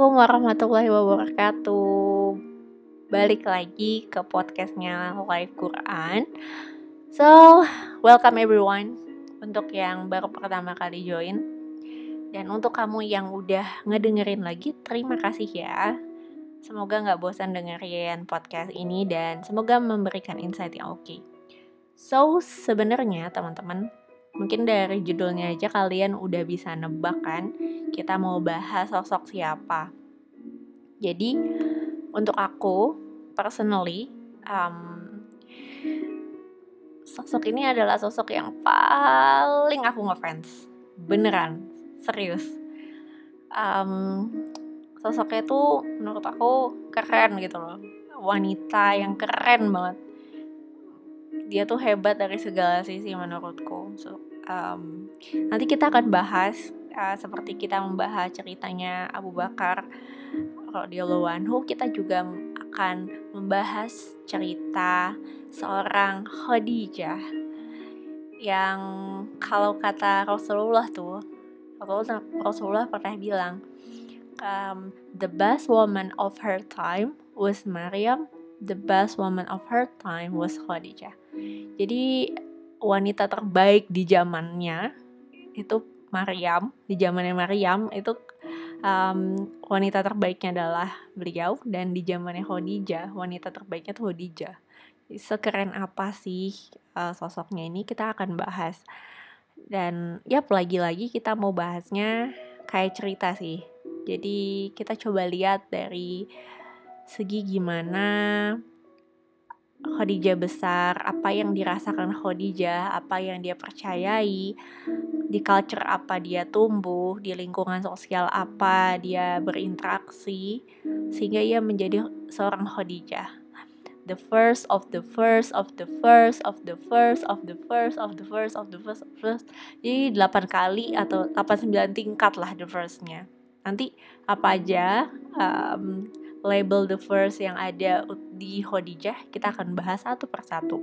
Assalamualaikum warahmatullahi wabarakatuh. Balik lagi ke podcastnya Live Quran. So, welcome everyone Untuk yang baru pertama kali join. Dan untuk kamu yang udah ngedengerin lagi Terima kasih ya. Semoga gak bosan dengerin podcast ini Dan semoga memberikan insight yang oke. Okay. So, sebenarnya teman-teman Mungkin dari judulnya aja kalian udah bisa nebak kan kita mau bahas sosok siapa. Jadi untuk aku personally um, sosok ini adalah sosok yang paling aku ngefans. Beneran serius. Um, sosoknya tuh menurut aku keren gitu loh. Wanita yang keren banget dia tuh hebat dari segala sisi menurutku. So, um, nanti kita akan bahas uh, seperti kita membahas ceritanya Abu Bakar radhiyallahu anhu kita juga akan membahas cerita seorang Khadijah yang kalau kata Rasulullah tuh Rasulullah pernah bilang um, the best woman of her time was Maryam the best woman of her time was Khadijah jadi wanita terbaik di zamannya itu Maryam di zamannya Maryam itu um, wanita terbaiknya adalah beliau dan di zamannya Khadijah wanita terbaiknya tuh Khadijah. Sekeren apa sih uh, sosoknya ini kita akan bahas. Dan ya lagi-lagi kita mau bahasnya kayak cerita sih. Jadi kita coba lihat dari segi gimana Khadijah besar, apa yang dirasakan Khadijah, apa yang dia percayai, di culture apa dia tumbuh, di lingkungan sosial apa dia berinteraksi, sehingga ia menjadi seorang Khadijah. The first of the first of the first of the first of the first of the first of the first of the first. Jadi 8 kali atau 8 9 tingkat lah the firstnya. Nanti apa aja um, label the first yang ada di Khadijah kita akan bahas satu persatu.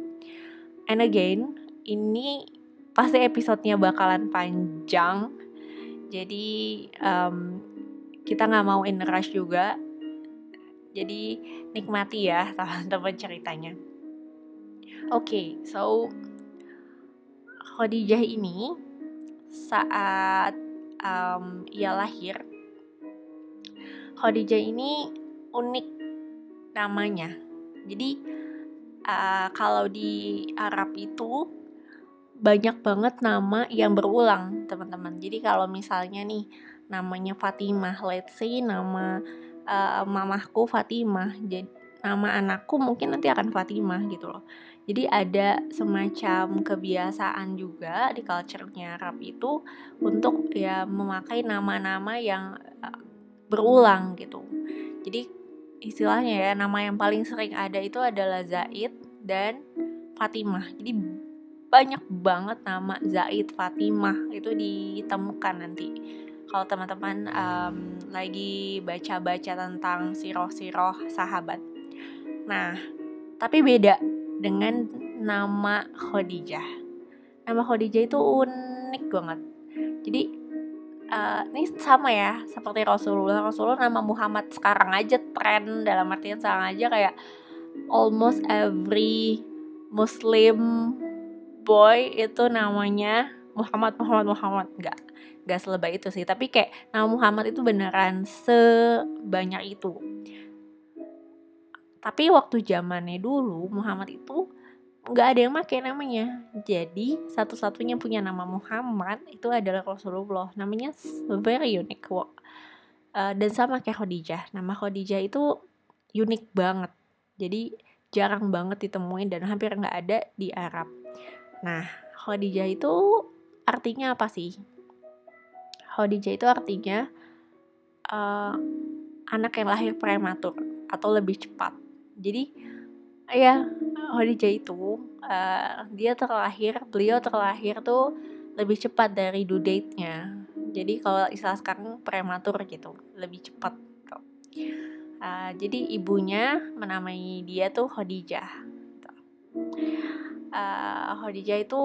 And again, ini pasti episodenya bakalan panjang. Jadi um, kita nggak mau in rush juga. Jadi nikmati ya teman-teman ceritanya. Oke, okay, so Khadijah ini saat um, ia lahir, Khadijah ini unik namanya. Jadi uh, kalau di Arab itu banyak banget nama yang berulang, teman-teman. Jadi kalau misalnya nih namanya Fatimah, let's say nama uh, mamahku Fatimah, jadi nama anakku mungkin nanti akan Fatimah gitu loh. Jadi ada semacam kebiasaan juga di culture-nya Arab itu untuk ya memakai nama-nama yang uh, berulang gitu. Jadi istilahnya ya nama yang paling sering ada itu adalah Zaid dan Fatimah. Jadi banyak banget nama Zaid Fatimah itu ditemukan nanti. Kalau teman-teman um, lagi baca-baca tentang siroh-siroh sahabat. Nah, tapi beda dengan nama Khadijah. Nama Khadijah itu unik banget. Jadi uh, ini sama ya seperti Rasulullah. Rasulullah nama Muhammad sekarang aja tren dalam artian sekarang aja kayak almost every Muslim boy itu namanya Muhammad Muhammad Muhammad. Nggak nggak selebay itu sih tapi kayak nama Muhammad itu beneran sebanyak itu. Tapi waktu zamannya dulu Muhammad itu nggak ada yang pakai namanya. Jadi satu-satunya punya nama Muhammad itu adalah Rasulullah. Namanya very unique uh, dan sama kayak Khadijah. Nama Khadijah itu unik banget. Jadi jarang banget ditemuin dan hampir nggak ada di Arab. Nah Khadijah itu artinya apa sih? Khadijah itu artinya uh, anak yang lahir prematur atau lebih cepat. Jadi ya Khadijah itu uh, dia terlahir beliau terlahir tuh lebih cepat dari due date-nya. Jadi kalau istilah sekarang prematur gitu lebih cepat uh, jadi ibunya menamai dia tuh Khadijah uh, Khadijah itu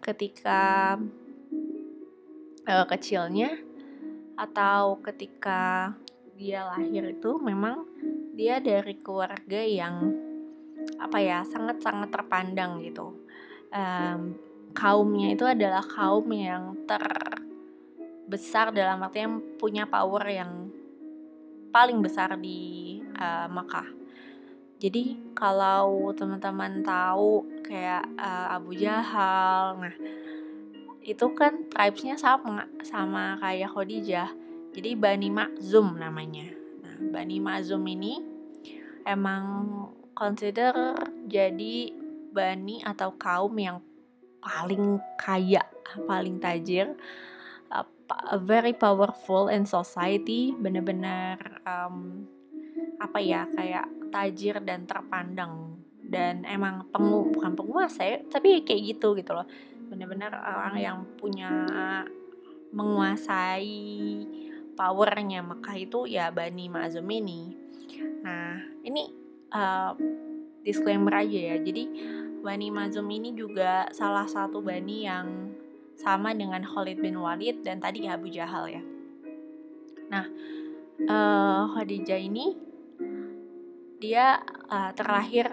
ketika uh, kecilnya atau ketika dia lahir itu memang dia dari keluarga yang apa ya sangat-sangat terpandang gitu um, kaumnya itu adalah kaum yang terbesar dalam artian punya power yang paling besar di uh, Makkah. Jadi kalau teman-teman tahu kayak uh, Abu Jahal, nah itu kan tribesnya sama sama kayak Khadijah. Jadi Bani Makzum namanya. Nah, Bani Makzum ini emang consider jadi bani atau kaum yang paling kaya, paling tajir, uh, very powerful in society, bener-bener um, apa ya kayak tajir dan terpandang. Dan emang pengu bukan penguasa ya tapi kayak gitu gitu loh. Bener-bener orang yang punya menguasai powernya. Mekah itu ya Bani Mazum ini nah ini uh, disclaimer aja ya jadi Bani Mazum ini juga salah satu bani yang sama dengan Khalid bin Walid dan tadi Abu Jahal ya. Nah, uh, Khadijah ini dia uh, terlahir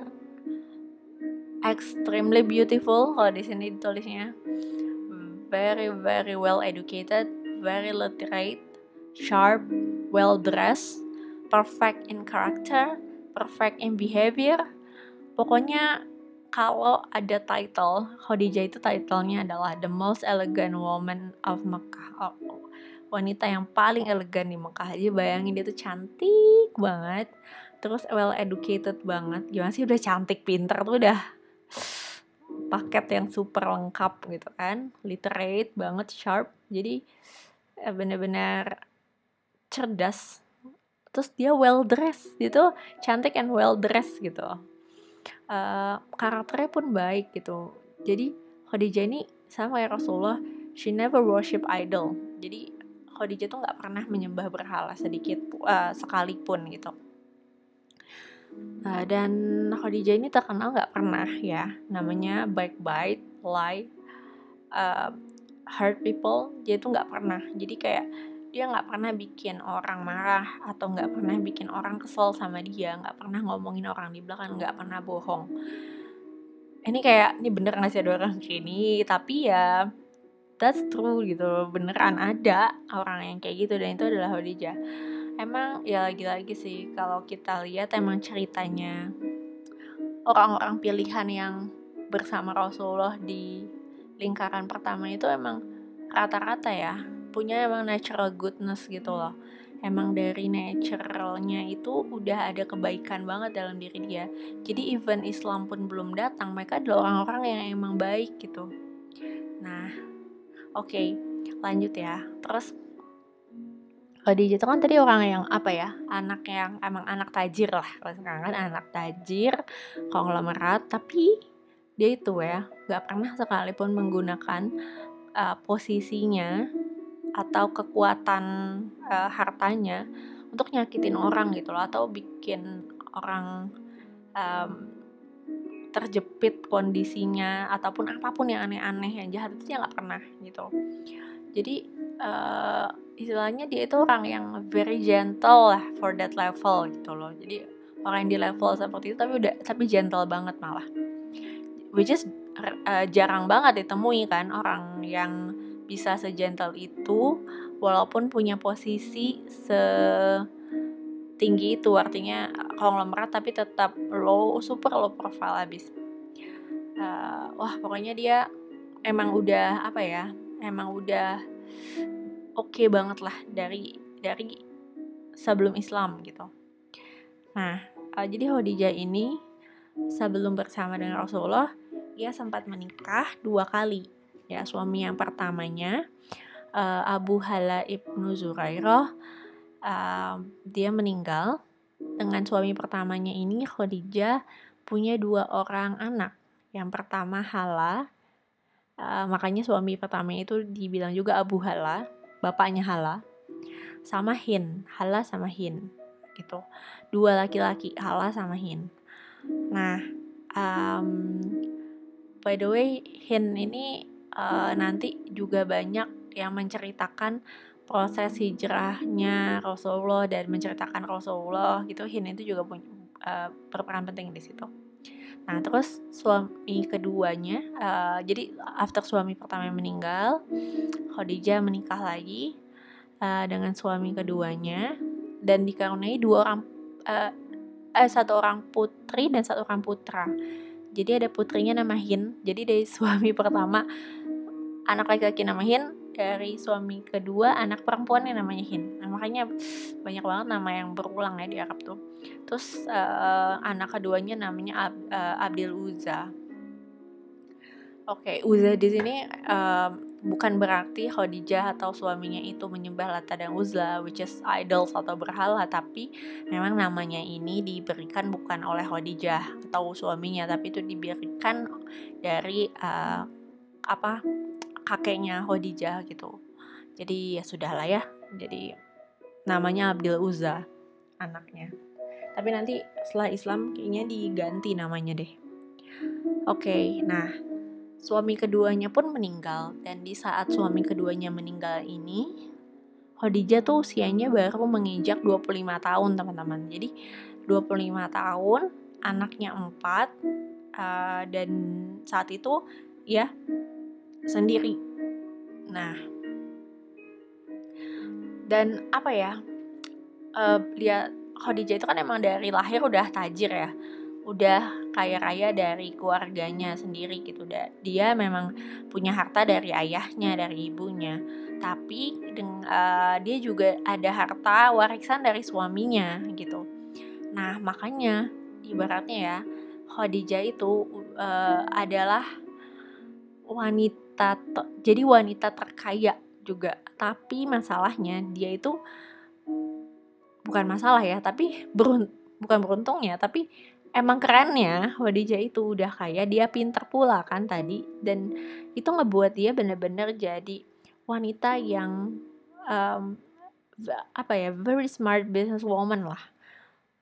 extremely beautiful kalau di sini ditulisnya very very well educated, very literate, sharp, well dressed, perfect in character, perfect in behavior. Pokoknya kalau ada title, Khadijah itu titlenya adalah The Most Elegant Woman of Mecca. Oh, wanita yang paling elegan di Mekah. Jadi bayangin dia tuh cantik banget. Terus well educated banget. Gimana sih udah cantik, pinter tuh udah paket yang super lengkap gitu kan. Literate banget, sharp. Jadi eh, bener-bener cerdas. Terus dia well dressed gitu, cantik and well dressed gitu. Uh, karakternya pun baik gitu. Jadi Khadijah ini sama kayak Rasulullah she never worship idol. Jadi Khadijah tuh nggak pernah menyembah berhala sedikit uh, sekalipun gitu. Uh, dan Khadijah ini terkenal nggak pernah ya. Namanya backbite lie uh, hurt people dia tuh nggak pernah. Jadi kayak dia nggak pernah bikin orang marah atau nggak pernah bikin orang kesel sama dia nggak pernah ngomongin orang di belakang nggak pernah bohong. Ini kayak ini bener nggak sih ada orang gini? Tapi ya that's true gitu beneran ada orang yang kayak gitu dan itu adalah Khadijah. Emang ya lagi-lagi sih kalau kita lihat emang ceritanya orang-orang pilihan yang bersama Rasulullah di lingkaran pertama itu emang rata-rata ya punya emang natural goodness gitu loh. Emang dari naturalnya itu udah ada kebaikan banget dalam diri dia. Jadi even Islam pun belum datang mereka adalah orang-orang yang emang baik gitu. Nah oke okay, lanjut ya. Terus Khadijah itu kan tadi orang yang apa ya anak yang emang anak tajir lah. Kalau sekarang kan anak tajir konglomerat tapi dia itu ya gak pernah sekalipun menggunakan uh, posisinya atau kekuatan uh, hartanya untuk nyakitin orang gitu loh atau bikin orang um, terjepit kondisinya ataupun apa pun yang aneh-aneh yang jahat itu dia nggak pernah gitu. Jadi uh, istilahnya dia itu orang yang very gentle lah for that level gitu loh. Jadi orang yang di level seperti itu tapi udah tapi gentle banget malah. Which is uh, jarang banget ditemui kan orang yang bisa segentle itu walaupun punya posisi setinggi itu artinya konglomerat tapi tetap low super low profile abis. Uh, wah pokoknya dia emang udah apa ya emang udah oke okay banget lah dari dari sebelum Islam gitu. Nah uh, jadi Khadijah ini sebelum bersama dengan Rasulullah ia sempat menikah dua kali ya suami yang pertamanya uh, Abu Hala ibnu Zurairah uh, dia meninggal. Dengan suami pertamanya ini Khadijah punya dua orang anak. Yang pertama Hala uh, makanya suami pertamanya itu dibilang juga Abu Hala bapaknya Hala sama Hin Hala sama Hin gitu. Dua laki-laki Hala sama Hin. Nah um, by the way Hin ini uh, nanti juga banyak yang menceritakan proses hijrahnya Rasulullah dan menceritakan Rasulullah gitu. Hind itu juga punya uh, berperan penting di situ. Nah terus suami keduanya uh, jadi after suami pertama meninggal Khadijah menikah lagi uh, dengan suami keduanya. Dan dikaruniai dua orang uh, eh, satu orang putri dan satu orang putra. Jadi ada putrinya nama Hin. Jadi dari suami pertama anak laki-laki nama Hin dari suami kedua anak perempuan yang namanya Hin. Nah, makanya banyak banget nama yang berulang ya di Arab tuh. Terus uh, anak keduanya namanya Ab, uh, Abdul Uzza. Oke okay, Uzza di sini uh, bukan berarti Khadijah atau suaminya itu menyembah Lata dan Uzza which is idols atau berhala tapi memang namanya ini diberikan bukan oleh Khadijah atau suaminya tapi itu diberikan dari uh, apa kakeknya Khadijah gitu. Jadi ya sudahlah ya. Jadi namanya Abdul Uzza anaknya. Tapi nanti setelah Islam kayaknya diganti namanya deh. Oke okay, nah Suami keduanya pun meninggal. Dan di saat suami keduanya meninggal ini Khadijah tuh usianya baru menginjak 25 tahun teman-teman. Jadi 25 tahun, anaknya 4 uh, eh, dan saat itu ya sendiri. Nah, dan apa ya? Uh, Khadijah itu kan emang dari lahir udah tajir ya udah kaya raya dari keluarganya sendiri gitu dia memang punya harta dari ayahnya dari ibunya tapi uh, dia juga ada harta warisan dari suaminya gitu nah makanya ibaratnya ya Khadijah itu uh, adalah wanita jadi wanita terkaya juga. Tapi masalahnya dia itu bukan masalah ya tapi berun bukan beruntung ya tapi emang kerennya Khadijah itu udah kaya dia pinter pula kan tadi. Dan itu ngebuat dia bener-bener jadi wanita yang um, apa ya very smart business woman lah.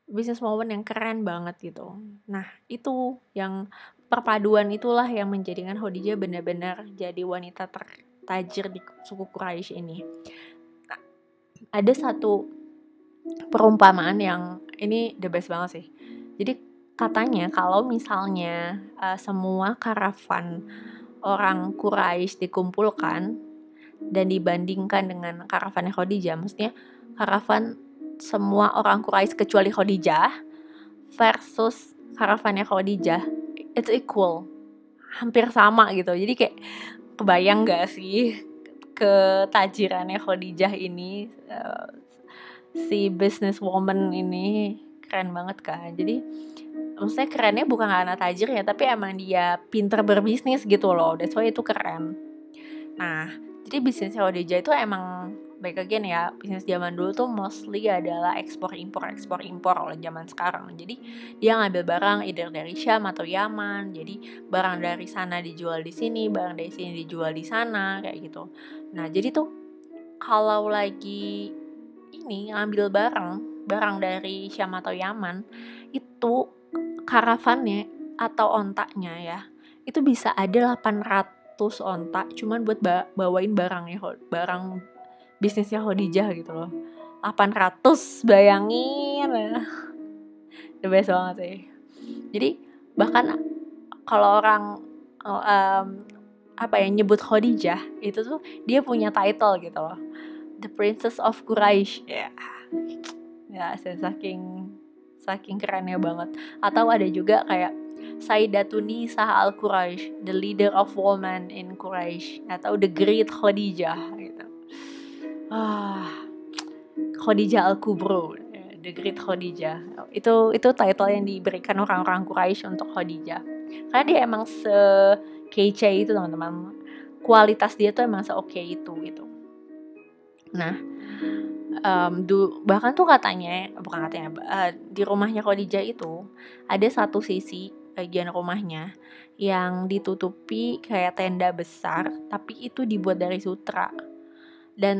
Business woman yang keren banget gitu. Nah itu yang perpaduan itulah yang menjadikan Khadijah benar-benar jadi wanita tertajir di suku Quraisy ini. Nah, ada satu perumpamaan yang ini the best banget sih. Jadi katanya kalau misalnya uh, semua karavan orang Quraisy dikumpulkan dan dibandingkan dengan karavannya Khadijah, maksudnya karavan semua orang Quraisy kecuali Khadijah versus karavannya Khadijah, it's equal, hampir sama gitu. Jadi kayak kebayang gak sih ketajirannya Khadijah ini uh, si businesswoman ini keren banget kan. Jadi maksudnya kerennya bukan karena tajir ya tapi emang dia pinter berbisnis gitu loh that's why itu keren nah jadi bisnis Khadijah itu emang baik again ya bisnis zaman dulu tuh mostly adalah ekspor impor ekspor impor oleh zaman sekarang. Jadi dia ngambil barang either dari Syam atau Yaman. Jadi barang dari sana dijual di sini barang dari sini dijual di sana kayak gitu. Nah jadi tuh kalau lagi ini ngambil barang barang dari Syam atau Yaman itu karavannya atau ontaknya ya itu bisa ada 800 ontak cuman buat ba bawain barangnya. Barang bisnisnya Khadijah gitu loh. 800 bayangin. Ya the best banget sih. Jadi bahkan kalau orang um, apa ya nyebut Khadijah itu tuh dia punya title gitu loh. The princess of Quraisy ya. Yeah. ya saking saking kerennya banget. Atau ada juga kayak Sayyidatuni Sah al Quraisy the leader of women in Quraisy atau the great Khadijah gitu ah Khadijah al Kubro the great Khadijah. Itu itu title yang diberikan orang-orang Quraisy untuk Khadijah. Karena dia emang se kece itu teman-teman. Kualitas dia tuh emang se oke itu gitu. Nah um, du bahkan tuh katanya bukan katanya uh, di rumahnya Khadijah itu ada satu sisi bagian rumahnya yang ditutupi kayak tenda besar tapi itu dibuat dari sutra dan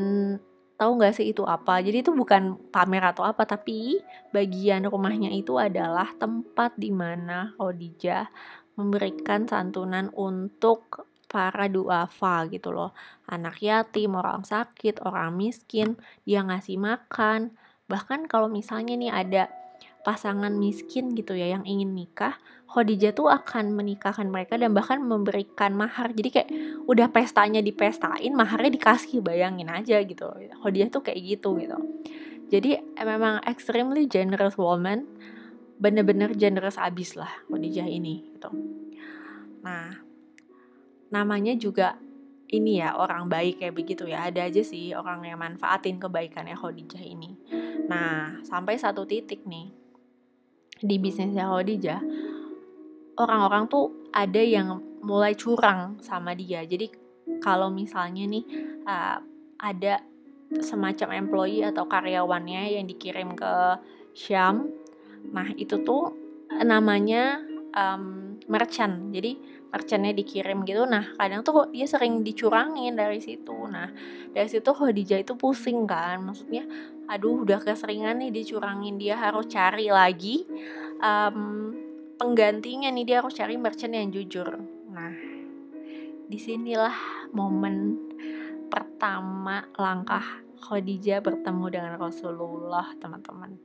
tahu nggak sih itu apa? Jadi itu bukan pamer atau apa tapi bagian rumahnya itu adalah tempat di mana Khadijah memberikan santunan untuk para duafa gitu loh. Anak yatim orang sakit orang miskin dia ngasih makan. Bahkan kalau misalnya nih ada pasangan miskin gitu ya yang ingin nikah Khadijah tuh akan menikahkan mereka dan bahkan memberikan mahar. Jadi kayak udah pestanya dipestain maharnya dikasih bayangin aja gitu. Khadijah tuh kayak gitu gitu. Jadi memang extremely generous woman bener-bener generous abis lah Khadijah ini gitu. Nah namanya juga ini ya orang baik kayak begitu ya. Ada aja sih orang yang manfaatin kebaikannya Khadijah ini. Nah sampai satu titik nih di bisnisnya Khadijah orang-orang tuh ada yang mulai curang sama dia. Jadi kalau misalnya nih uh, ada semacam employee atau karyawannya yang dikirim ke Syam, nah itu tuh namanya um, merchant. Jadi merchantnya dikirim gitu. Nah kadang tuh dia sering dicurangin dari situ. Nah dari situ Khadijah itu pusing kan. Maksudnya, aduh udah keseringan nih dicurangin. Dia harus cari lagi. Um, penggantinya nih. Dia harus cari merchant yang jujur. Nah di sinilah momen pertama langkah Khadijah bertemu dengan Rasulullah teman-teman.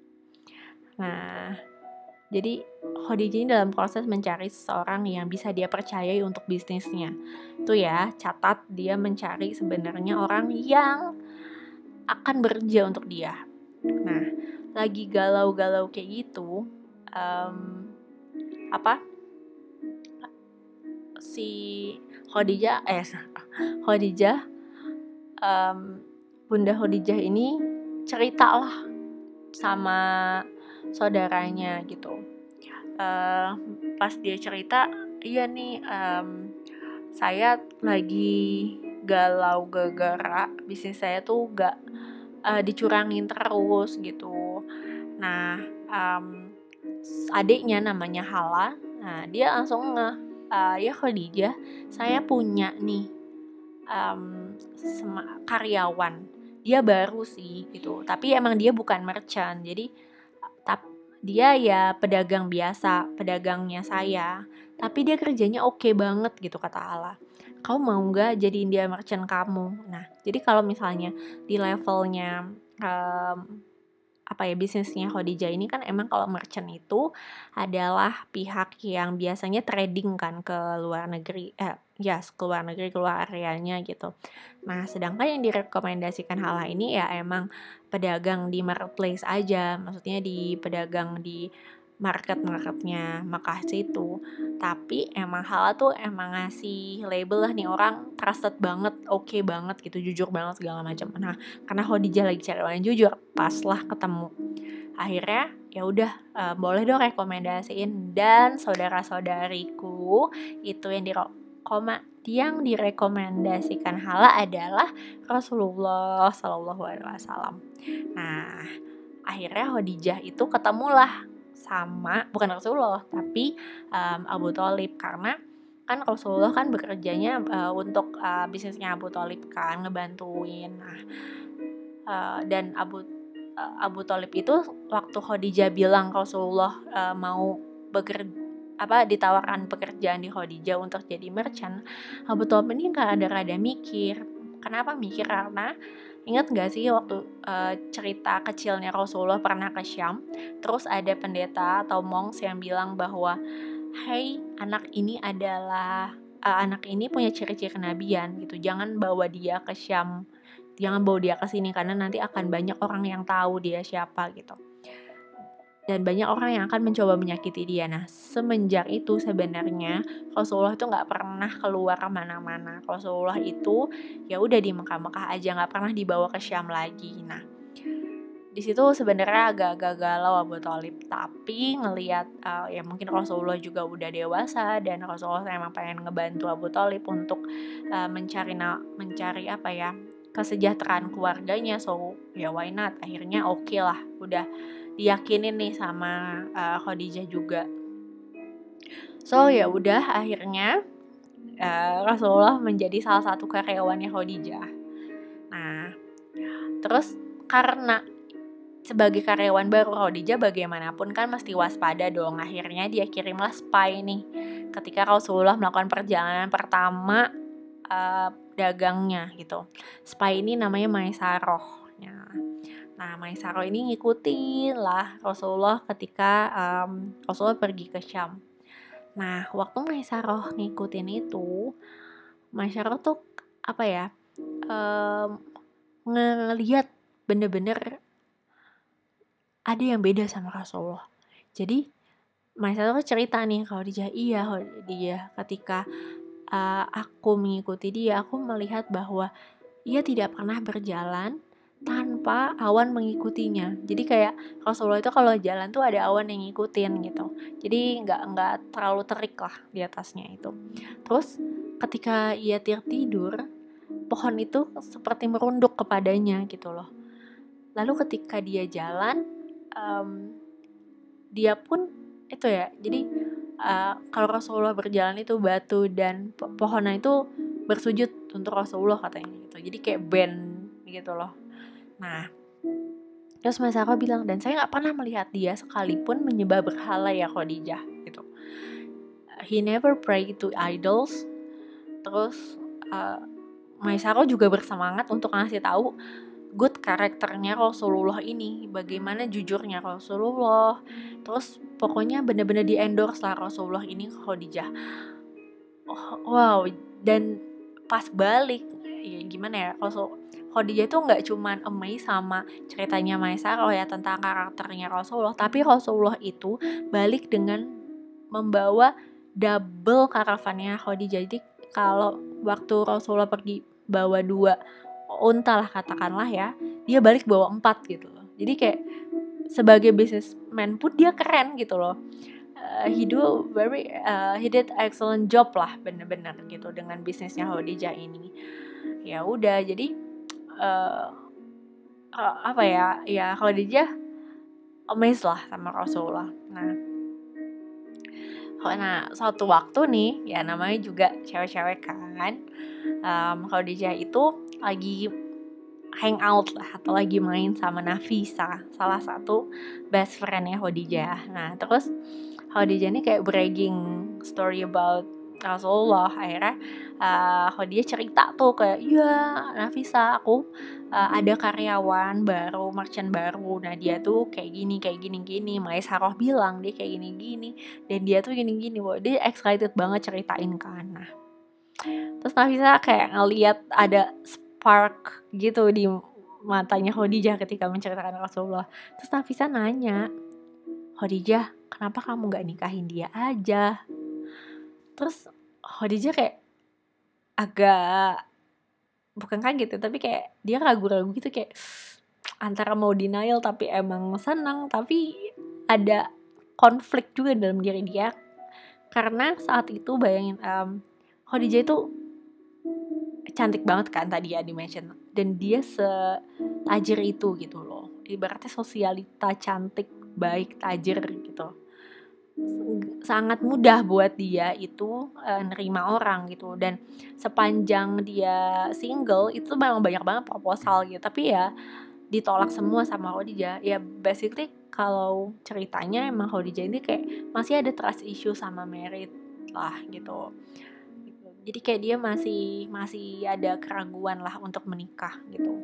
Nah jadi Khadijah ini dalam proses mencari seseorang yang bisa dia percayai untuk bisnisnya. Tuh ya catat dia mencari sebenarnya orang yang akan bekerja untuk dia. Nah lagi galau-galau kayak gitu um, apa? Si Khadijah eh Khadijah um, Bunda Khadijah ini cerita lah sama saudaranya gitu. Uh, pas dia cerita iya nih um, saya lagi galau gara-gara bisnis saya tuh gak uh, dicurangin terus gitu. Nah um, adiknya namanya Hala nah dia langsung nge uh, ya Khadijah saya punya nih um, karyawan. Dia baru sih gitu. Tapi emang dia bukan merchant jadi dia ya pedagang biasa pedagangnya saya. Tapi dia kerjanya oke okay banget gitu kata Allah kau mau nggak jadiin dia merchant kamu? Nah jadi kalau misalnya di levelnya um, apa ya bisnisnya Khadijah ini kan emang kalau merchant itu adalah pihak yang biasanya trading kan ke luar negeri eh ya yes, ke luar negeri keluar areanya gitu. Nah sedangkan yang direkomendasikan hal ini ya emang pedagang di marketplace aja, maksudnya di pedagang di market-marketnya Mekah situ tapi emang hal tuh emang ngasih label lah nih orang trusted banget oke okay banget gitu jujur banget segala macam. Nah karena Khadijah lagi cari orang jujur pas lah ketemu. Akhirnya ya udah uh, boleh dong rekomendasiin. Dan saudara-saudariku itu yang di koma yang direkomendasikan hala adalah Rasulullah Shallallahu Alaihi Wasallam. Nah, akhirnya Khadijah itu ketemulah sama bukan Rasulullah tapi um, Abu Talib. Karena kan Rasulullah kan bekerjanya uh, untuk uh, bisnisnya Abu Talib kan ngebantuin. Nah uh, dan Abu uh, Abu Talib itu waktu Khadijah bilang Rasulullah uh, mau bekerja apa ditawarkan pekerjaan di Khadijah untuk jadi merchant Abu Talib ini kan ada rada mikir. Kenapa mikir? Karena Ingat gak sih waktu uh, cerita kecilnya Rasulullah pernah ke Syam, terus ada pendeta atau monks yang bilang bahwa, "Hai, anak ini adalah uh, anak ini punya ciri-ciri kenabian gitu. Jangan bawa dia ke Syam. Jangan bawa dia ke sini karena nanti akan banyak orang yang tahu dia siapa gitu." Dan banyak orang yang akan mencoba menyakiti dia. Nah, semenjak itu sebenarnya Rasulullah itu nggak pernah keluar ke mana-mana. Rasulullah itu ya udah di Mekah-Mekah aja, nggak pernah dibawa ke Syam lagi. Nah, di situ sebenarnya agak-agak galau Abu Talib. Tapi ngelihat uh, ya mungkin Rasulullah juga udah dewasa dan Rasulullah emang pengen ngebantu Abu Talib untuk uh, mencari mencari apa ya kesejahteraan keluarganya. So ya why not? Akhirnya oke okay lah, udah diyakinin nih sama uh, Khadijah juga. So ya udah akhirnya uh, Rasulullah menjadi salah satu karyawannya Khadijah. Nah, terus karena sebagai karyawan baru Khadijah bagaimanapun kan mesti waspada dong. Akhirnya dia kirimlah spy nih. Ketika Rasulullah melakukan perjalanan pertama uh, dagangnya gitu. Spy ini namanya Maisaroh. Nah, Maisaroh ini ngikutin lah Rasulullah ketika um, Rasulullah pergi ke Syam. Nah, waktu Maisaroh ngikutin itu, Maisaroh tuh apa ya? Um, ngelihat bener-bener ada yang beda sama Rasulullah. Jadi Maisaroh cerita nih kalau dia iya dia ketika uh, aku mengikuti dia, aku melihat bahwa ia tidak pernah berjalan tanpa awan mengikutinya. Jadi kayak Rasulullah itu kalau jalan tuh ada awan yang ngikutin gitu. Jadi nggak nggak terlalu terik lah di atasnya itu. Terus ketika ia tidur, pohon itu seperti merunduk kepadanya gitu loh. Lalu ketika dia jalan, um, dia pun itu ya. Jadi uh, kalau Rasulullah berjalan itu batu dan pohonnya itu bersujud untuk Rasulullah katanya gitu. Jadi kayak band gitu loh Nah, terus Mas bilang, dan saya nggak pernah melihat dia sekalipun menyembah berhala ya Khadijah gitu. He never pray to idols. Terus uh, Maisaro juga bersemangat untuk ngasih tahu good karakternya Rasulullah ini, bagaimana jujurnya Rasulullah. Terus pokoknya bener-bener di endorse lah Rasulullah ini ke Khadijah. Oh, wow, dan pas balik ya gimana ya Khadijah itu nggak cuman amazed sama ceritanya Maisarah ya tentang karakternya Rasulullah, tapi Rasulullah itu balik dengan membawa double karavannya Khadijah. Jadi kalau waktu Rasulullah pergi bawa dua unta lah katakanlah ya, dia balik bawa empat gitu loh. Jadi kayak sebagai businessman pun dia keren gitu loh. Uh, he do very uh, he did excellent job lah bener-bener gitu dengan bisnisnya Khadijah ini. Ya udah jadi uh, apa ya ya kalau dia amazed lah sama Rasulullah. Nah nah suatu waktu nih ya namanya juga cewek-cewek kan um, kalau dia itu lagi hangout lah atau lagi main sama Nafisa salah satu best friendnya Khadijah nah terus Khadijah ini kayak bragging story about Rasulullah akhirnya uh, Khadijah cerita tuh kayak ya Nafisa aku uh, ada karyawan baru merchant baru. Nah dia tuh kayak gini kayak gini gini. Mais Haroh bilang dia kayak gini gini. Dan dia tuh gini gini wah dia excited banget ceritain kan. Nah terus Nafisa kayak ngeliat ada spark gitu di matanya Khadijah ketika menceritakan Rasulullah. Terus Nafisa nanya Khadijah kenapa kamu gak nikahin dia aja? Terus Khadijah kayak agak bukan kaget ya tapi kayak dia ragu-ragu gitu kayak antara mau denial tapi emang senang tapi ada konflik juga dalam diri dia. Karena saat itu bayangin um, Khadijah itu cantik banget kan tadi ya di mention dan dia setajir itu gitu loh. Ibaratnya sosialita cantik baik tajir gitu sangat mudah buat dia itu uh, nerima orang gitu. Dan sepanjang dia single itu memang banyak banget proposal gitu. Tapi ya ditolak semua sama Khadijah. Ya basically kalau ceritanya emang Khadijah ini kayak masih ada trust issue sama merit lah gitu. Jadi kayak dia masih masih ada keraguan lah untuk menikah gitu.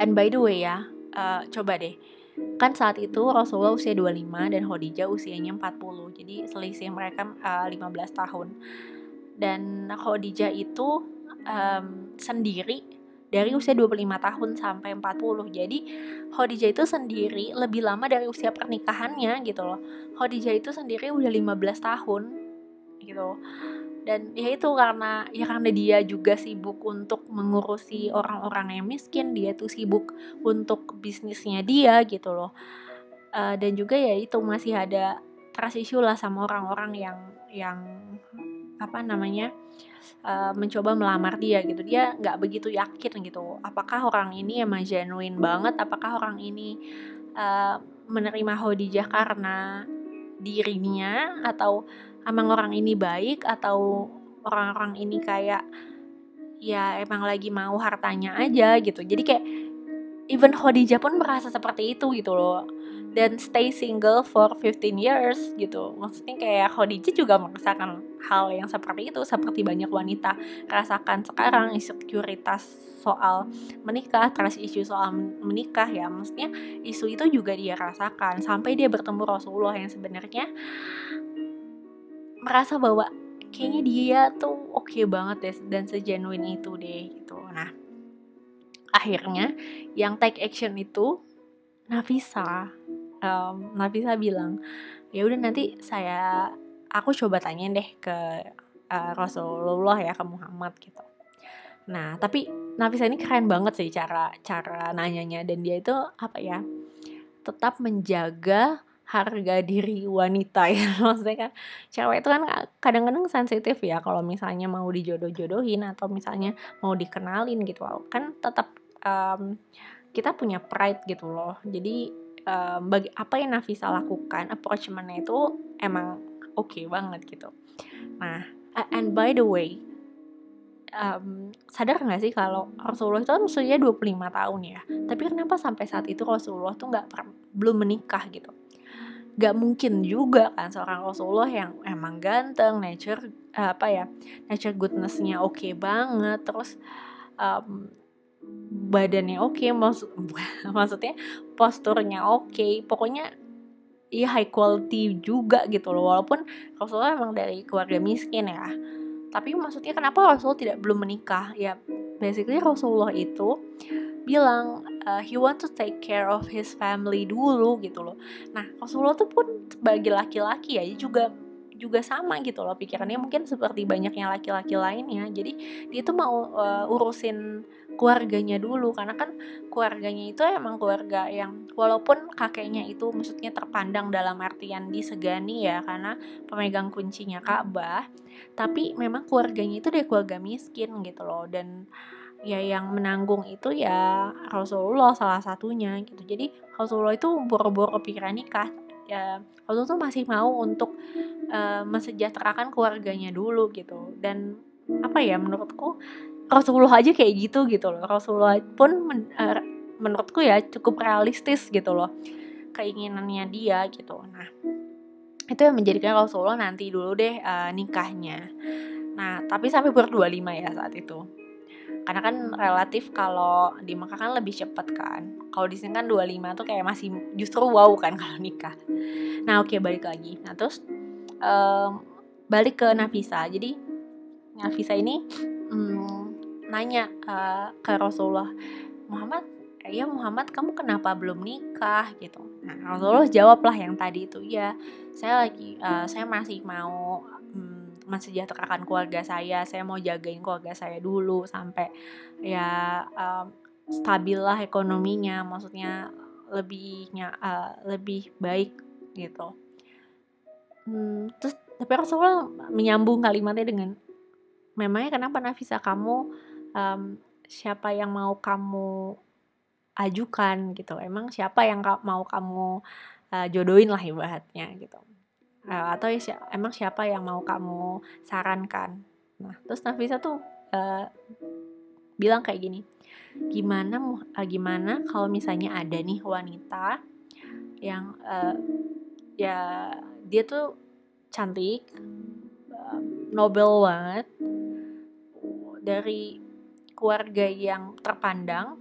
And by the way ya uh, coba deh Kan saat itu Rasulullah usia 25 dan Khadijah usianya 40. Jadi selisih mereka uh, eh, 15 tahun. Dan Khadijah itu um, sendiri dari usia 25 tahun sampai 40. Jadi Khadijah itu sendiri lebih lama dari usia pernikahannya gitu loh. Khadijah itu sendiri udah 15 tahun gitu dan ya itu karena ya karena dia juga sibuk untuk mengurusi orang-orang yang miskin dia tuh sibuk untuk bisnisnya dia gitu loh. Uh, dan juga ya itu masih ada trust issue lah sama orang-orang yang yang apa namanya uh, mencoba melamar dia gitu. Dia nggak begitu yakin gitu apakah orang ini emang genuine banget apakah orang ini uh, menerima Khadijah karena dirinya atau emang orang ini baik atau orang-orang ini kayak ya emang lagi mau hartanya aja gitu. Jadi kayak even Khadijah pun merasa seperti itu gitu loh. Dan stay single for 15 years gitu. Maksudnya kayak Khadijah juga merasakan hal yang seperti itu seperti banyak wanita rasakan sekarang insekuritas soal menikah trust isu soal menikah ya. Maksudnya isu itu juga dia rasakan. Sampai dia bertemu Rasulullah yang sebenarnya merasa bahwa kayaknya dia tuh oke okay banget deh dan sejenuin itu deh gitu. Nah akhirnya yang take action itu Nafisa. Um, Nafisa bilang ya udah nanti saya aku coba tanya deh ke uh, Rasulullah ya ke Muhammad gitu. Nah tapi Nafisa ini keren banget sih cara cara nanyanya dan dia itu apa ya tetap menjaga harga diri wanita ya. Maksudnya kan cewek itu kan kadang-kadang sensitif ya kalau misalnya mau dijodoh-jodohin atau misalnya mau dikenalin gitu. Kan tetap um, kita punya pride gitu loh. Jadi um, bagi apa yang Nafisa lakukan approachmentnya itu emang oke okay banget gitu. Nah and by the way um, sadar nggak sih kalau Rasulullah itu kan usianya 25 tahun ya? Tapi kenapa sampai saat itu Rasulullah tuh nggak belum menikah gitu gak mungkin juga kan seorang Rasulullah yang emang ganteng nature apa ya nature goodnessnya oke okay banget terus um, badannya oke okay, maksud maksudnya posturnya oke okay. pokoknya ya high quality juga gitu loh walaupun Rasulullah emang dari keluarga miskin ya tapi maksudnya kenapa Rasulullah tidak belum menikah ya basically Rasulullah itu bilang uh, he want to take care of his family dulu gitu loh. Nah Rasulullah tuh pun sebagai laki-laki ya juga juga sama gitu loh pikirannya. Mungkin seperti banyaknya laki-laki lainnya. Jadi dia tuh mau uh, urusin keluarganya dulu. Karena kan keluarganya itu emang keluarga yang walaupun kakeknya itu maksudnya terpandang dalam artian disegani ya karena pemegang kuncinya Ka'bah tapi memang keluarganya itu dari keluarga miskin gitu loh. Dan ya yang menanggung itu ya Rasulullah salah satunya gitu. Jadi Rasulullah itu boro-boro pikiran nikah. Ya Rasulullah tuh masih mau untuk uh, mensejahterakan keluarganya dulu gitu. Dan apa ya menurutku Rasulullah aja kayak gitu gitu loh. Rasulullah pun men, uh, menurutku ya cukup realistis gitu loh keinginannya dia gitu. Nah itu yang menjadikan Rasulullah nanti dulu deh uh, nikahnya. Nah tapi sampai ber 25 ya saat itu karena kan relatif kalau di Mekah kan lebih cepet kan. Kalau di sini kan 25 tuh kayak masih justru wow kan kalau nikah. Nah oke okay, balik lagi. Nah terus um, balik ke Nafisa. Jadi Nafisa ini um, nanya uh, ke Rasulullah Muhammad ya Muhammad kamu kenapa belum nikah? Gitu. Nah Rasulullah jawablah yang tadi itu ya saya lagi uh, saya masih mau um, mensejahterakan keluarga saya saya mau jagain keluarga saya dulu sampai ya um, stabil lah ekonominya maksudnya lebihnya uh, lebih baik gitu. Hmm, terus tapi Rasulullah menyambung kalimatnya dengan memangnya kenapa Nafisa kamu um, siapa yang mau kamu ajukan? Gitu. Emang siapa yang mau kamu uh, jodohin lah ibaratnya gitu uh, atau ya emang siapa yang mau kamu sarankan? Nah terus Nafisa tuh uh, bilang kayak gini gimana uh, gimana kalau misalnya ada nih wanita yang uh, ya dia tuh cantik uh, nobel banget dari keluarga yang terpandang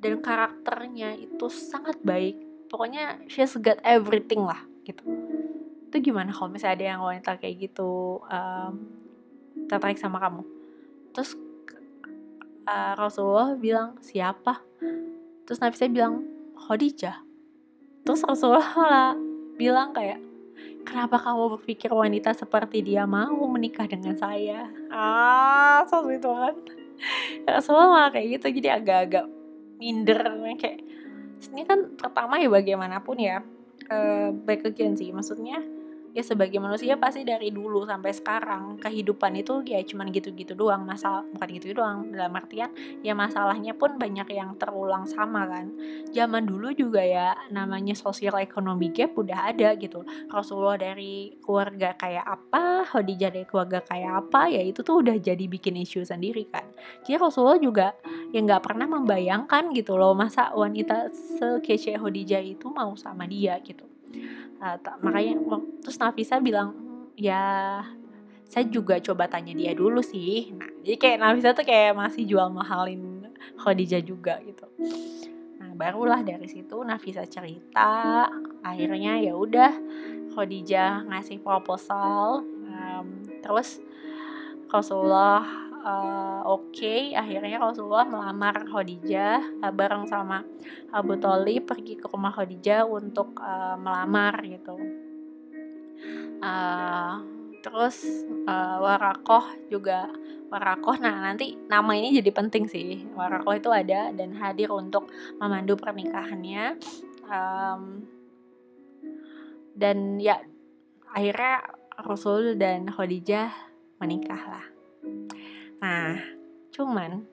dan karakternya itu sangat baik. Pokoknya she's got everything lah gitu itu gimana kalau misalnya ada yang wanita kayak gitu um, tertarik sama kamu? Terus uh, Rasulullah bilang siapa? Terus Nabi saya bilang Khadijah. Terus Rasulullah malah bilang kayak kenapa kamu berpikir wanita seperti dia mau menikah dengan saya? Ah so itu kan Rasulullah malah kayak gitu jadi agak-agak minder kayak ini kan pertama ya bagaimanapun ya uh, baik again sih maksudnya ya sebagai manusia pasti dari dulu sampai sekarang kehidupan itu ya cuman gitu-gitu doang masalah bukan gitu doang dalam artian ya masalahnya pun banyak yang terulang sama kan. Zaman dulu juga ya namanya sosial ekonomi gap udah ada gitu. Rasulullah dari keluarga kayak apa Khadijah dari keluarga kayak apa ya itu tuh udah jadi bikin isu sendiri kan. Jadi Rasulullah juga yang nggak pernah membayangkan gitu loh masa wanita sekece Khadijah itu mau sama dia gitu uh, makanya terus Nafisa bilang ya saya juga coba tanya dia dulu sih. Nah jadi kayak Nafisa tuh kayak masih jual mahalin Khadijah juga gitu. Nah barulah dari situ Nafisa cerita akhirnya ya udah Khadijah ngasih proposal um, terus Rasulullah uh, oke okay, akhirnya Rasulullah melamar Khadijah uh, bareng sama Abu Thalib pergi ke rumah Khadijah untuk uh, melamar gitu. Uh, terus uh, Warakoh juga Warakoh nah nanti nama ini jadi penting sih. Warakoh itu ada dan hadir untuk memandu pernikahannya. Um, dan ya akhirnya Rasul dan Khadijah menikah lah nah cuman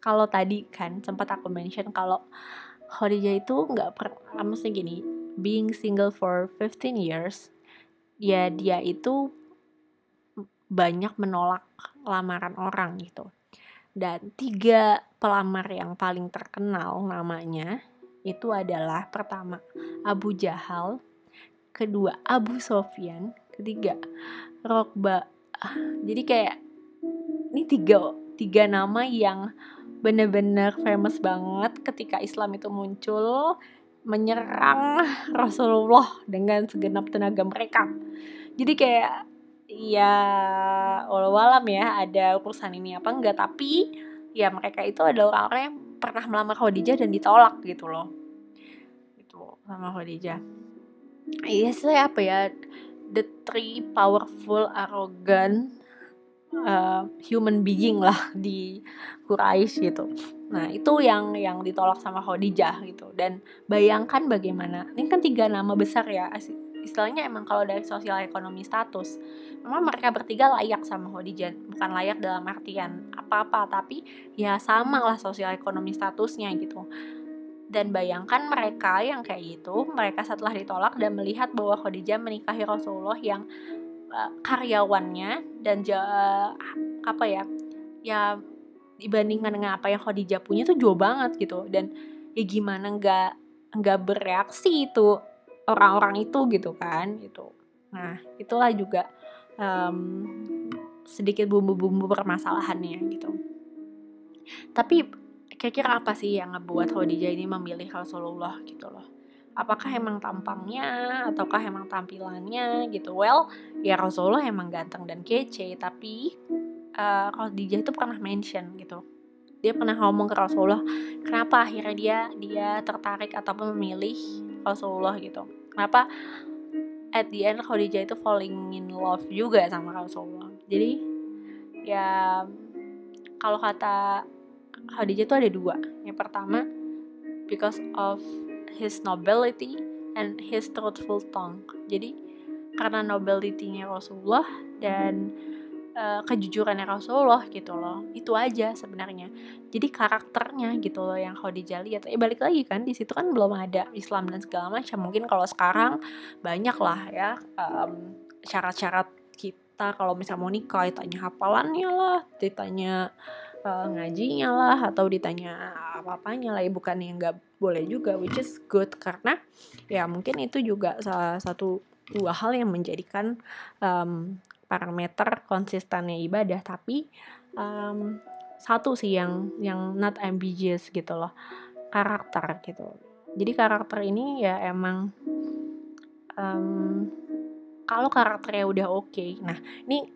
kalau tadi kan sempat aku mention kalau Khadijah itu nggak pernah maksudnya gini being single for 15 years ya dia itu banyak menolak lamaran orang gitu. Dan tiga pelamar yang paling terkenal namanya itu adalah pertama Abu Jahal, kedua Abu Sofyan, ketiga Rokba. Jadi kayak ini tiga tiga nama yang bener-bener famous banget ketika Islam itu muncul menyerang Rasulullah dengan segenap tenaga mereka. Jadi kayak ya walau ya ada urusan ini apa enggak tapi ya mereka itu adalah orang-orang yang pernah melamar Khadijah dan ditolak gitu loh gitu sama Khadijah iya yes, saya apa ya the three powerful arrogant uh, human being lah di Quraisy gitu. Nah itu yang yang ditolak sama Khadijah gitu. Dan bayangkan bagaimana ini kan tiga nama besar ya istilahnya emang kalau dari sosial ekonomi status memang mereka bertiga layak sama Khadijah bukan layak dalam artian apa-apa tapi ya sama lah sosial ekonomi statusnya gitu. Dan bayangkan mereka yang kayak gitu mereka setelah ditolak dan melihat bahwa Khadijah menikahi Rasulullah yang uh, karyawannya dan ja, apa ya ya dibandingkan dengan apa yang Khadijah punya tuh jauh banget gitu dan ya gimana nggak nggak bereaksi itu orang-orang itu gitu kan gitu nah itulah juga um, sedikit bumbu-bumbu permasalahannya gitu. Tapi kira-kira apa sih yang ngebuat Khadijah ini memilih Rasulullah gitu loh? Apakah emang tampangnya ataukah emang tampilannya gitu? Well, ya Rasulullah emang ganteng dan kece, tapi uh, Khadijah itu pernah mention gitu. Dia pernah ngomong ke Rasulullah, kenapa akhirnya dia dia tertarik ataupun memilih Rasulullah gitu. Kenapa at the end Khadijah itu falling in love juga sama Rasulullah jadi ya kalau kata Khadijah itu ada dua yang pertama because of his nobility and his truthful tongue. Jadi karena nobility-nya Rasulullah dan uh, kejujurannya Rasulullah gitu loh itu aja sebenarnya. Jadi karakternya gitu loh yang Khadijah lihat. Eh balik lagi kan di situ kan belum ada Islam dan segala macam. Mungkin kalau sekarang banyak lah ya um, syarat-syarat kita. Kalau misalnya mau nikah ditanya hafalannya lah ditanya uh, ngajinya lah atau ditanya apa-apanya lah ya bukan yang nggak boleh juga which is good karena ya mungkin itu juga salah satu dua hal yang menjadikan um, parameter konsistennya ibadah. Tapi um, satu sih yang yang not ambiguous gitu loh karakter gitu. Jadi karakter ini ya emang um, kalau karakternya udah oke okay, nah ini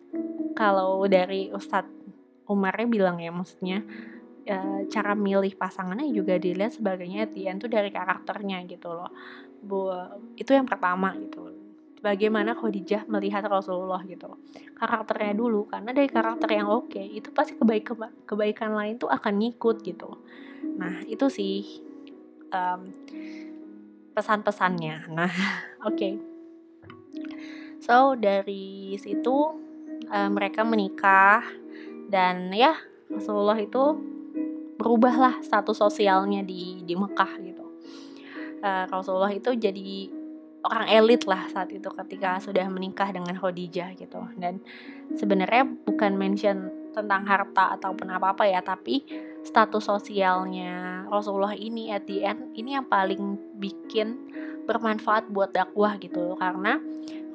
kalau dari Ustadz Umarnya bilang ya maksudnya e, cara milih pasangannya juga dilihat sebagainya dia tuh dari karakternya gitu loh. Bu itu yang pertama gitu. Bagaimana Khadijah melihat Rasulullah gitu karakternya dulu karena dari karakter yang oke okay, itu pasti kebaikan kebaikan lain tuh akan ngikut gitu nah itu sih um, pesan-pesannya. Nah oke. Okay. so dari situ um, mereka menikah dan ya Rasulullah itu berubahlah status sosialnya di di Mekah gitu. Uh, Rasulullah itu jadi orang elit lah saat itu ketika sudah menikah dengan Khadijah gitu. Dan sebenarnya bukan mention tentang harta ataupun apa-apa ya tapi status sosialnya Rasulullah ini at the end ini yang paling bikin bermanfaat buat dakwah gitu. Karena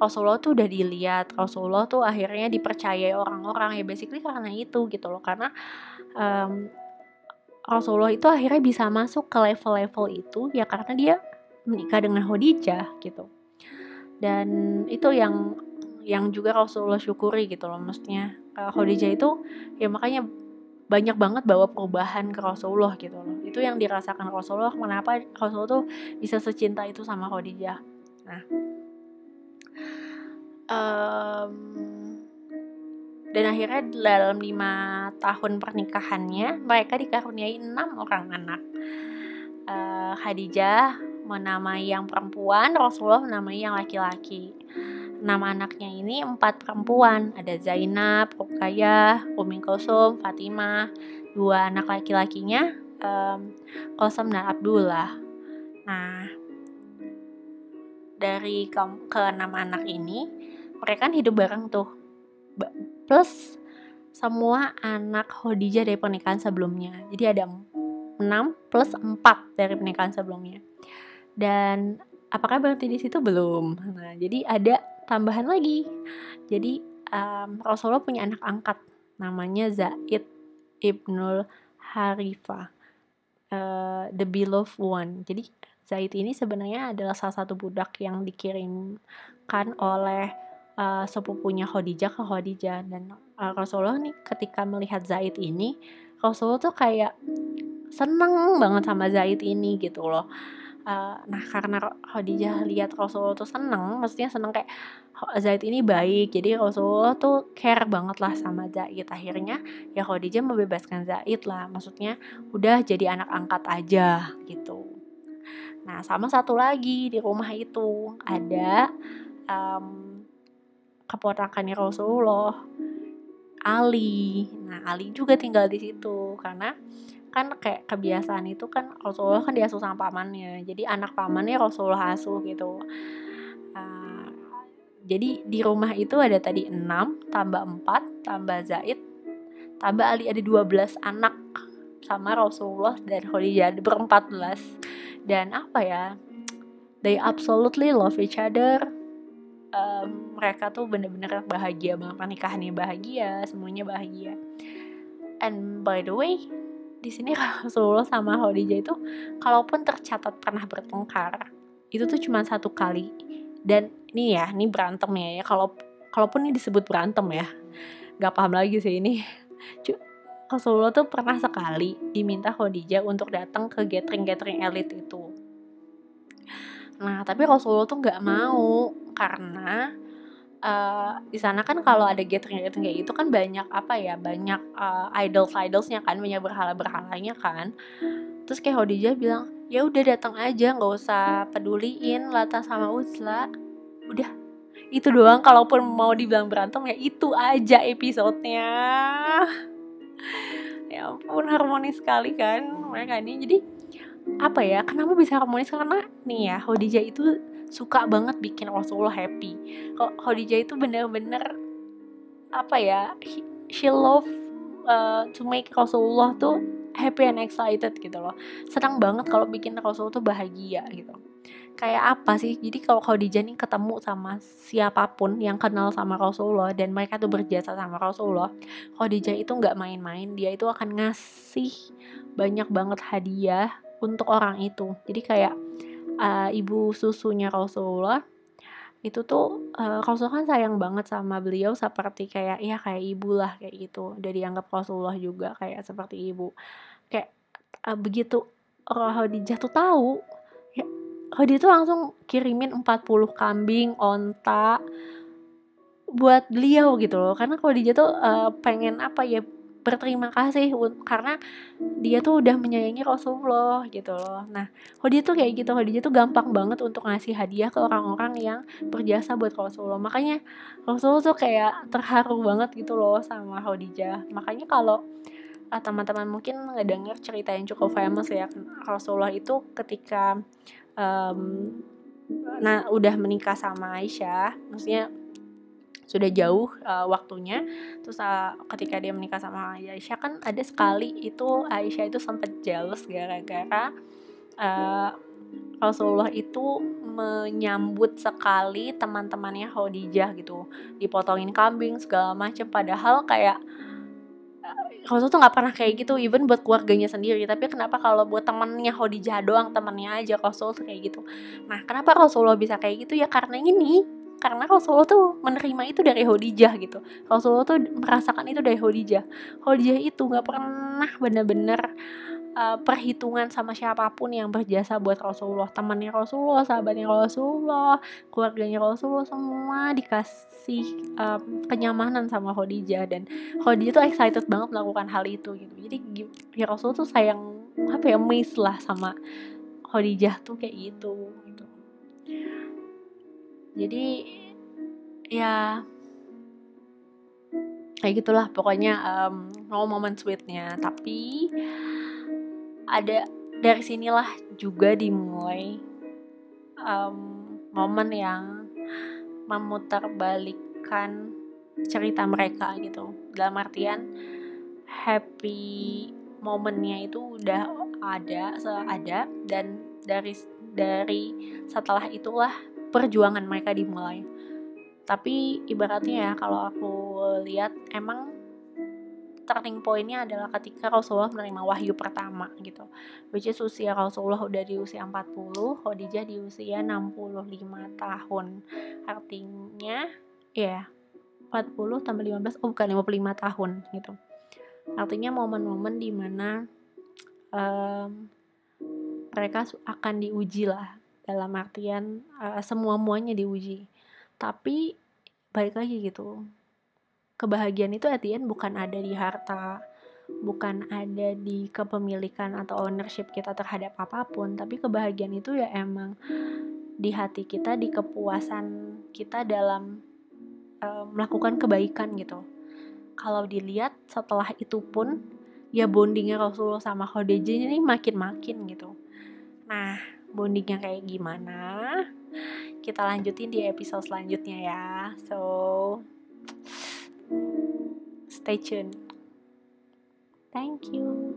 Rasulullah tuh udah dilihat Rasulullah tuh akhirnya dipercayai orang-orang ya basically karena itu gitu loh. Karena um, Rasulullah itu akhirnya bisa masuk ke level-level itu ya karena dia menikah dengan Khadijah gitu. Dan itu yang yang juga Rasulullah syukuri gitu loh maksudnya uh, Khadijah itu ya makanya banyak banget bawa perubahan ke Rasulullah gitu loh. Itu yang dirasakan Rasulullah kenapa Rasulullah tuh bisa secinta itu sama Khadijah. Nah um, dan akhirnya dalam lima tahun pernikahannya mereka dikaruniai enam orang anak. Uh, Khadijah menamai yang perempuan Rasulullah menamai yang laki-laki. Nama anaknya ini empat perempuan. Ada Zainab, Rukayah, Umi Kosum, Fatimah. Dua anak laki-lakinya um, Kosum dan Abdullah. Nah dari ke, ke enam anak ini mereka kan hidup bareng tuh. Plus semua anak Khadijah dari pernikahan sebelumnya. Jadi ada 6 plus 4 dari pernikahan sebelumnya. Dan apakah berarti di situ? Belum. Nah jadi ada tambahan lagi. Jadi um, Rasulullah punya anak angkat. Namanya Zaid ibnul Harifa uh, the beloved one. Jadi Zaid ini sebenarnya adalah salah satu budak yang dikirimkan oleh uh, sepupunya Khadijah ke Khadijah. Dan uh, Rasulullah nih ketika melihat Zaid ini Rasulullah tuh kayak seneng banget sama Zaid ini gitu loh. Uh, nah karena Khadijah lihat Rasulullah tuh seneng maksudnya seneng kayak Zaid ini baik. Jadi Rasulullah tuh care banget lah sama Zaid. Akhirnya ya Khadijah membebaskan Zaid lah. Maksudnya udah jadi anak angkat aja gitu. Nah sama satu lagi di rumah itu ada um, keponakannya Rasulullah Ali. Nah Ali juga tinggal di situ karena kan kayak kebiasaan itu kan Rasulullah kan diasuh sama pamannya. Jadi anak pamannya Rasulullah asuh gitu. Uh, jadi di rumah itu ada tadi 6 tambah 4 tambah Zaid tambah Ali. Ada 12 anak sama Rasulullah dan Khadijah berempat belas. Dan apa ya? They absolutely love each other mereka tuh bener-bener bahagia banget pernikahannya bahagia semuanya bahagia. And by the way di sini Rasulullah sama Khadijah itu kalaupun tercatat pernah bertengkar itu tuh cuma satu kali. Dan ini ya ini berantem ya ya. Kalau kalaupun ini disebut berantem ya nggak paham lagi sih ini. Rasulullah tuh pernah sekali diminta Khadijah untuk datang ke gathering-gathering elit itu Nah, tapi Rasulullah tuh nggak mau karena uh, di sana kan kalau ada gathering-gathering kayak gitu kan banyak apa ya banyak uh, eh, idols idolsnya kan banyak berhala berhalanya kan. Terus kayak Khadijah bilang ya udah datang aja nggak usah peduliin Lata sama Uzla. Udah itu doang. Kalaupun mau dibilang berantem ya itu aja episodenya. Ya ampun harmonis sekali kan mereka ini. Jadi apa ya kenapa bisa harmonis karena nih ya Khadijah itu suka banget bikin Rasulullah happy. Khadijah itu bener-bener apa ya she love uh, to make Rasulullah tuh happy and excited gitu loh. Senang banget kalau bikin Rasulullah tuh bahagia gitu. Kayak apa sih? Jadi kalau Khadijah nih ketemu sama siapa pun yang kenal sama Rasulullah dan mereka tuh berjasa sama Rasulullah Khadijah itu nggak main-main. Dia itu akan ngasih banyak banget hadiah untuk orang itu. Jadi kayak uh, ibu susunya Rasulullah itu tuh uh, Rasulullah kan sayang banget sama beliau seperti kayak ya kayak ibu lah kayak gitu. Udah dianggap Rasulullah juga kayak seperti ibu. Kayak uh, begitu Khadijah tuh tahu ya Khadijah tuh langsung kirimin 40 kambing onta buat beliau gitu loh. Karena Khadijah tuh uh, pengen apa ya berterima kasih karena dia tuh udah menyayangi Rasulullah gitu loh. Nah, dia tuh kayak gitu, dia tuh gampang banget untuk ngasih hadiah ke orang-orang yang berjasa buat Rasulullah. Makanya Rasulullah tuh kayak terharu banget gitu loh sama Khadijah. Makanya kalau uh, teman-teman mungkin ngedenger cerita yang cukup famous ya Rasulullah itu ketika um, nah udah menikah sama Aisyah, maksudnya sudah jauh uh, waktunya. Terus uh, ketika dia menikah sama Aisyah kan ada sekali itu Aisyah itu sempat jealous gara-gara uh, Rasulullah itu menyambut sekali teman-temannya Khadijah gitu. Dipotongin kambing segala macam padahal kayak Rasul tuh nggak pernah kayak gitu even buat keluarganya sendiri. Tapi kenapa kalau buat temennya Khadijah doang temennya aja Rasul kayak gitu? Nah kenapa Rasulullah bisa kayak gitu? Ya karena ini karena Rasulullah tuh menerima itu dari Khadijah gitu. Rasulullah tuh merasakan itu dari Khadijah. Khadijah itu nggak pernah bener-bener uh, perhitungan sama siapa pun yang berjasa buat Rasulullah. Temannya Rasulullah sahabatnya Rasulullah keluarganya Rasulullah semua dikasih um, kenyamanan sama Khadijah. Dan Khadijah tuh excited banget melakukan hal itu gitu. Jadi ya Rasul tuh sayang apa ya miss lah sama Khadijah tuh kayak gitu gitu jadi ya kayak gitulah pokoknya um, mau momen sweetnya. Tapi ada dari sinilah juga dimulai um, momen yang memutarbalikkan cerita mereka gitu. Dalam artian happy momennya itu udah ada ada dan dari dari setelah itulah perjuangan mereka dimulai. Tapi ibaratnya ya kalau aku lihat emang turning pointnya adalah ketika Rasulullah menerima wahyu pertama gitu. Which is usia Rasulullah udah di usia 40 Khadijah di usia 65 tahun. Artinya ya yeah, 40 tambah 15 oh bukan 55 tahun gitu. Artinya momen-momen di mana um, mereka akan diuji lah dalam artian uh, semua muanya diuji tapi balik lagi gitu kebahagiaan itu artinya bukan ada di harta, bukan ada di kepemilikan atau ownership kita terhadap apa pun, tapi kebahagiaan itu ya emang di hati kita, di kepuasan kita dalam uh, melakukan kebaikan gitu. Kalau dilihat setelah itu pun ya bondingnya Rasulullah sama Khadijah ini makin-makin gitu. Nah, bondingnya kayak gimana? Kita lanjutin di episode selanjutnya ya. So, Stay tuned. Thank you.